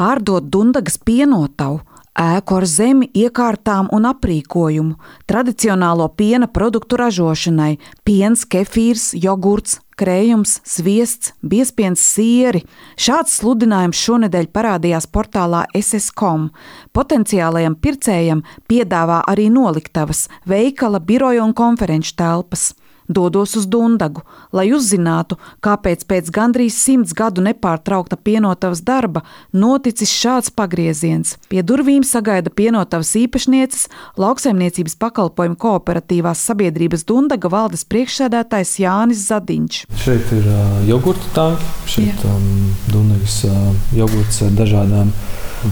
Pārdot Dundagas pienotavu, ēku ar zemi, iekārtām un aprīkojumu, tradicionālo piena produktu ražošanai, piens, kefīrs, jogurts, krējums, sviests, biespiens, sieri. Šāds sludinājums šonadēļ parādījās portālā SS.com. Potenciālajam pircējam piedāvā arī noliktavas, veikala, biroja un konferenču telpas dodos uz Dundagu, lai uzzinātu, kāpēc pēc gandrīz simts gadu nepārtraukta pienotavas darba noticis šāds pagrieziens. Pie durvīm sagaida pienotavas īpašnieces, lauksaimniecības pakalpojumu kooperatīvās sabiedrības Dundaga valdes priekšsēdētājs Jānis Zadiņš. Šeit ir uh, jogurta tanki, šeit um, Dundagas uh, jogurts ar dažādām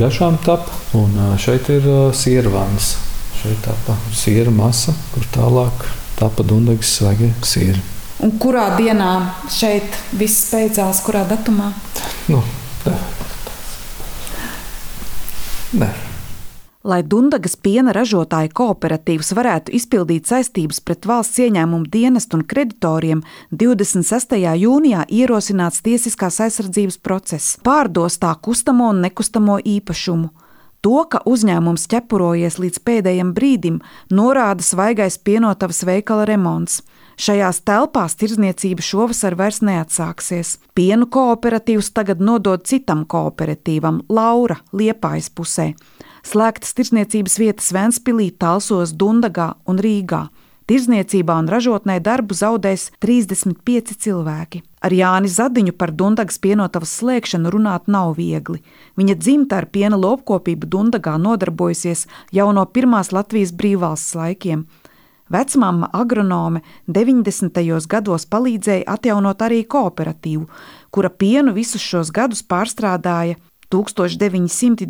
garšām tap, un uh, šeit ir uh, siervāns. Šeit tapa siera masa, kur tālāk tapa Dunkas svaigie sīri. Un kurā dienā šeit viss beidzās, kurā datumā? Nu, ne. Ne. Lai Dunkas piena ražotāju kooperatīvs varētu izpildīt saistības pret valsts ieņēmumu dienestu un kreditoriem, 26. jūnijā ierosināts tiesiskās aizsardzības process, pārdos tā kustamo un nekustamo īpašumu. To, ka uzņēmums ķepurojies līdz pēdējiem brīdim, norāda svaigais pienotavas veikala remonts. Šajās telpās tirzniecība šovasar vairs neatsāksies. Pienu kooperatīvs tagad nodod citam kooperatīvam, Laura, Liepājas pusē. Slēgtas tirzniecības vietas Ventspilī, Talsos, Dundagā un Rīgā. Tirzniecībā un ražotnē darbu zaudēs 35 cilvēki. Ar Jāni Zadiņu par Dundagas pienotavas slēgšanu runāt nav viegli. Viņa dzimta ar piena lopkopību Dundagā nodarbojusies jau no pirmās Latvijas brīvvalsts laikiem. Vecmāma agronome 90. gados palīdzēja atjaunot arī kooperatīvu, kura pienu visus šos gadus pārstrādāja 1927.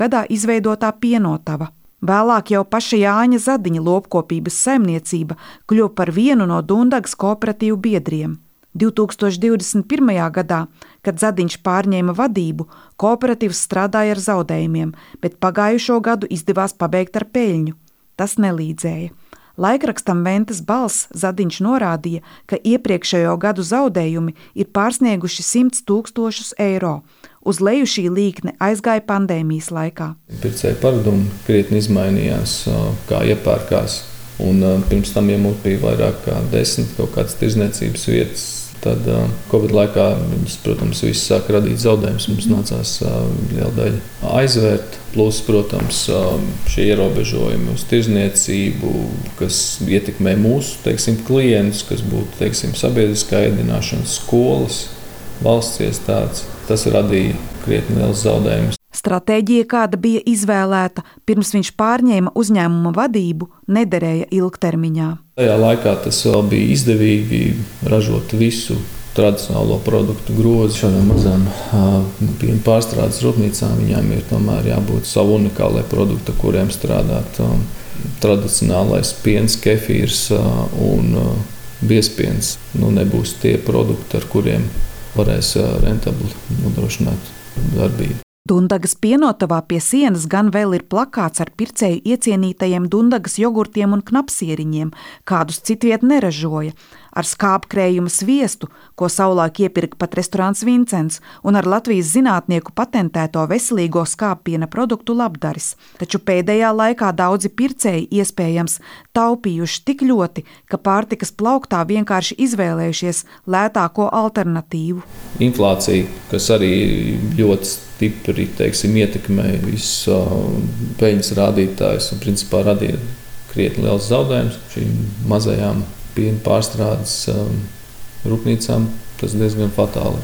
gadā izveidotā pienotava. Vēlāk jau paša Jāņa Zadiņa lopkopības saimniecība kļuva par vienu no Dundagas kooperatīvu biedriem. 2021. gadā, kad Zadiņš pārņēma vadību, kooperatīvs strādāja ar zaudējumiem, bet pagājušo gadu izdevās pabeigt ar peļņu. Tas nelīdzēja. Laikrakstam Ventas balss Zadiņš norādīja, ka iepriekšējo gadu zaudējumi ir pārsnieguši 100 tūkstošus eiro, Uz leju šī līkne aizgāja pandēmijas laikā. Pircēju paradumi krietni izmainījās, kā iepērkās. Un, pirms tam iemūt bija vairāk kā desmit kaut kādas tirzniecības vietas. Tad Covid laikā viņas, protams, visas sāka radīt zaudējumus. Mums nācās liela daļa aizvērt. Plus, protams, šie ierobežojumi uz tirzniecību, kas ietekmē mūsu teiksim, klientus, kas būtu teiksim, sabiedriskā ēdināšana, skolas, valsts iestādes tas radīja krietni liels zaudējumus. Stratēģija, kāda bija izvēlēta pirms viņš pārņēma uzņēmuma vadību, nederēja ilgtermiņā. Tajā laikā tas vēl bija izdevīgi ražot visu tradicionālo produktu grozu. Šādām mazām pārstrādes rūpnīcām viņām ir tomēr jābūt savu unikālai produktu, kuriem strādāt. Tradicionālais piens, kefīrs un biespiens nu, nebūs tie produkti, ar kuriem varēs rentabli nodrošināt darbību. Dundagas pienotavā pie sienas gan vēl ir plakāts ar pircēju iecienītajiem Dundagas jogurtiem un knapsieriņiem, kādus citviet neražoja ar skāpkrējuma sviestu, ko savulaik iepirka pat restorāns Vincents, un ar Latvijas zinātnieku patentēto veselīgo skāppiena produktu labdaris. Taču pēdējā laikā daudzi pircēji iespējams taupījuši tik ļoti, ka pārtikas plauktā vienkārši izvēlējušies lētāko alternatīvu. Inflācija, kas arī ļoti stipri teiksim, ietekmē visus peļņas rādītājus un principā radīja krietni liels zaudējums šīm mazajām piena pārstrādes um, rūpnīcām tas diezgan fatāli.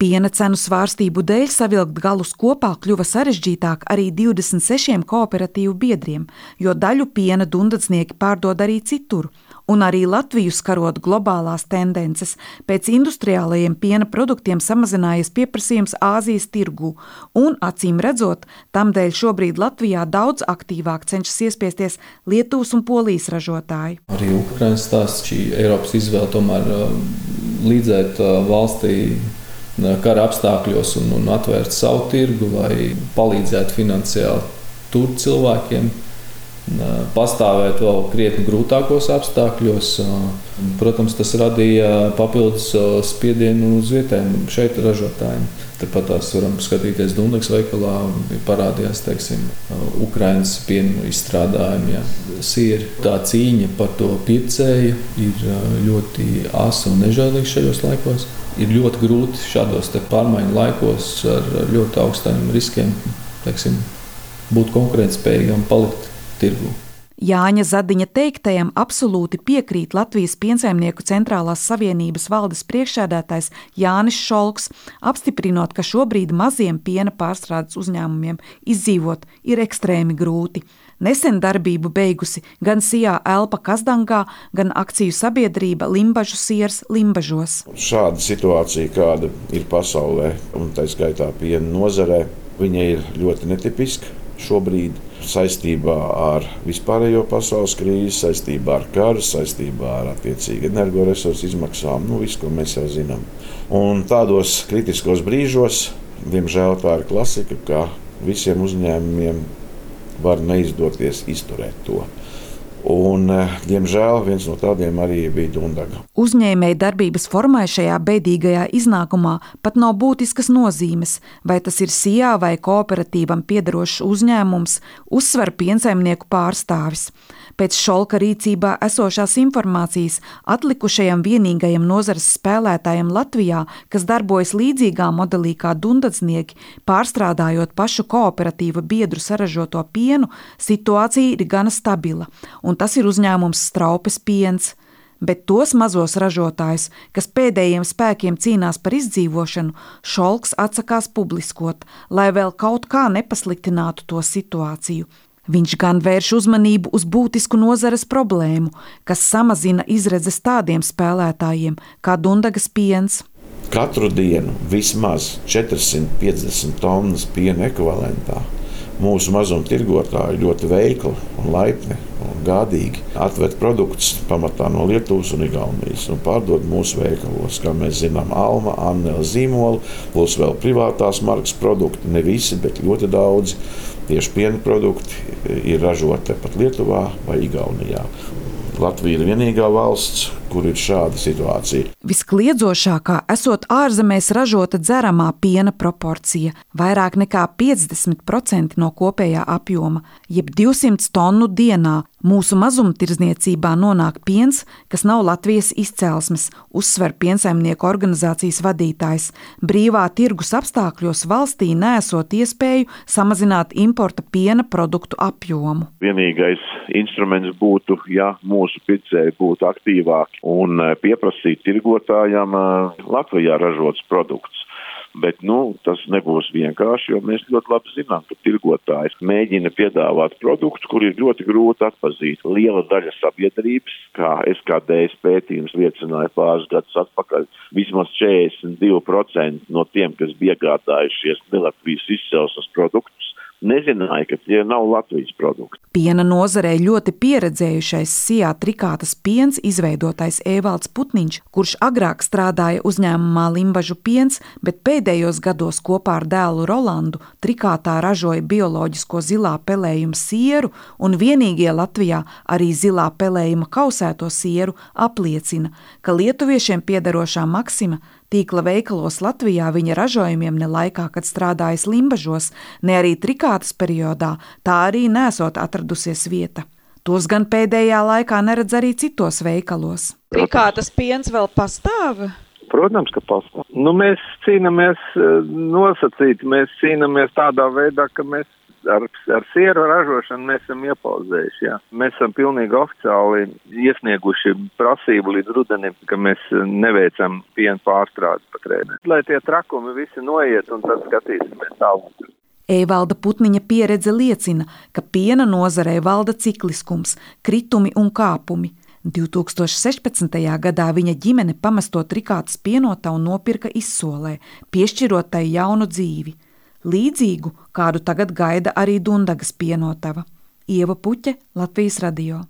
Piena cenu svārstību dēļ savilkt galus kopā kļuva sarežģītāk arī 26 kooperatīvu biedriem, jo daļu piena dundadznieki pārdod arī citur un arī Latviju skarot globālās tendences. Pēc industriālajiem piena produktiem samazinājies pieprasījums Āzijas tirgū, un, acīm redzot, tamdēļ šobrīd Latvijā daudz aktīvāk cenšas iespiesties Lietuvas un Polijas ražotāji. Arī Ukraiņas stāsts šī Eiropas izvēle tomēr uh, līdzēt uh, valstī uh, kara apstākļos un, un atvērt savu tirgu, lai palīdzētu finansiāli tur cilvēkiem pastāvēt vēl krietni grūtākos apstākļos. Protams, tas radīja papildus spiedienu uz vietējiem šeit ražotājiem. Tāpat tās varam skatīties Dunkas veikalā, parādījās teiksim, Ukraiņas piena izstrādājumi. Jā. Sieri. Tā cīņa par to pircēju ir ļoti asa un nežēlīga šajos laikos. Ir ļoti grūti šādos pārmaiņu laikos ar ļoti augstiem riskiem teiksim, būt konkurētspējīgam, palikt tirgu. Jāņa Zadiņa teiktajam absolūti piekrīt Latvijas piensaimnieku centrālās savienības valdes priekšsēdētājs Jānis Šolks, apstiprinot, ka šobrīd maziem piena pārstrādes uzņēmumiem izdzīvot ir ekstrēmi grūti. Nesen darbību beigusi gan Sijā Elpa Kazdangā, gan akciju sabiedrība Limbažu siers Limbažos. Šāda situācija, kāda ir pasaulē, un tā skaitā piena nozarē, viņa ir ļoti netipiska šobrīd saistībā ar vispārējo pasaules krīzi, saistībā ar karu, saistībā ar attiecīgu energoresursu izmaksām, nu, visu, ko mēs jau zinām. Un tādos kritiskos brīžos, diemžēl tā ir klasika, ka visiem uzņēmumiem var neizdoties izturēt to. Un, eh, diemžēl viens no tādiem arī bija Dunkaga. Uzņēmēja darbības formai šajā bēdīgajā iznākumā pat nav būtiskas nozīmes, vai tas ir SIA vai kooperatīvam piedarošs uzņēmums, uzsver piensaimnieku pārstāvis. Pēc šolka rīcībā esošās informācijas atlikušajam vienīgajam nozares spēlētājam Latvijā, kas darbojas līdzīgā modelī kā dundadznieki, pārstrādājot pašu kooperatīva biedru saražoto pienu, situācija ir gana stabila, un tas ir uzņēmums Straupes piens bet tos mazos ražotājus, kas pēdējiem spēkiem cīnās par izdzīvošanu, Šolks atsakās publiskot, lai vēl kaut kā nepasliktinātu to situāciju. Viņš gan vērš uzmanību uz būtisku nozares problēmu, kas samazina izredzes tādiem spēlētājiem kā Dunkas piens. Katru dienu vismaz 450 tonnas piena ekvivalentā mūsu mazumtirgotāji ļoti veikli un laipni un gādīgi atved produktus pamatā no Lietuvas un Igaunijas un pārdod mūsu veikalos. Kā mēs zinām, Alma, Annela zīmola, plus vēl privātās markas produkti. Ne visi, bet ļoti daudzi tieši piena produkti ir ražoti tepat Lietuvā vai Igaunijā. Latvija ir vienīgā valsts, kur ir šāda situācija. Viskliedzošākā esot ārzemēs ražota dzeramā piena proporcija - vairāk nekā 50% no kopējā apjoma, jeb 200 tonu dienā. Mūsu mazumtirdzniecībā nonāk piens, kas nav Latvijas izcelsmes, uzsver piensaimnieku organizācijas vadītājs. Brīvā tirgus apstākļos valstī nesot iespēju samazināt importa piena produktu apjomu. Vienīgais instruments būtu, ja mūsu pircēji būtu aktīvāki un e, pieprasīt tirgotājiem e, Latvijā ražots produkts. Bet nu, tas nebūs vienkārši, jo mēs ļoti labi zinām, ka tirgotājs mēģina piedāvāt produktu, kur ir ļoti grūti atpazīt. Liela daļa sabiedrības, kā SKDS pētījums liecināja pāris gadus atpakaļ, vismaz 42% no tiem, kas bija iegādājušies Latvijas izcelsmes produktus, nezināja, ka tie nav Latvijas produkti. Piena nozarē ļoti pieredzējušais Sijā trikātas piens izveidotais Evalds Putniņš, kurš agrāk strādāja uzņēmumā Limbažu piens, bet pēdējos gados kopā ar dēlu Rolandu trikātā ražoja bioloģisko zilā pelējuma sieru un vienīgie Latvijā arī zilā pelējuma kausēto sieru apliecina, ka lietuviešiem piederošā Maksima tīkla veikalos Latvijā viņa ražojumiem ne laikā, kad strādājis Limbažos, ne arī trikātas periodā, tā arī nesot atradusies vieta. Tos gan pēdējā laikā neredz arī citos veikalos. Trikātas piens vēl pastāv? Protams, ka pastāv. Nu, mēs cīnāmies eh, nosacīt, mēs cīnāmies tādā veidā, ka mēs ar, ar sieru ražošanu mēs esam iepauzējuši. Jā. Mēs esam pilnīgi oficiāli iesnieguši prasību līdz rudenim, ka mēs neveicam piena pārstrādi patreizē. Lai tie trakumi visi noiet un tad skatīsimies tālāk. Evalda Putniņa pieredze liecina, ka piena nozarē valda cikliskums, kritumi un kāpumi. 2016. gadā viņa ģimene pamesto trikātas pienotavu nopirka izsolē, piešķirot tai jaunu dzīvi līdzīgu, kādu tagad gaida arī Dundagas pienotava. Ieva Puķe, Latvijas radio.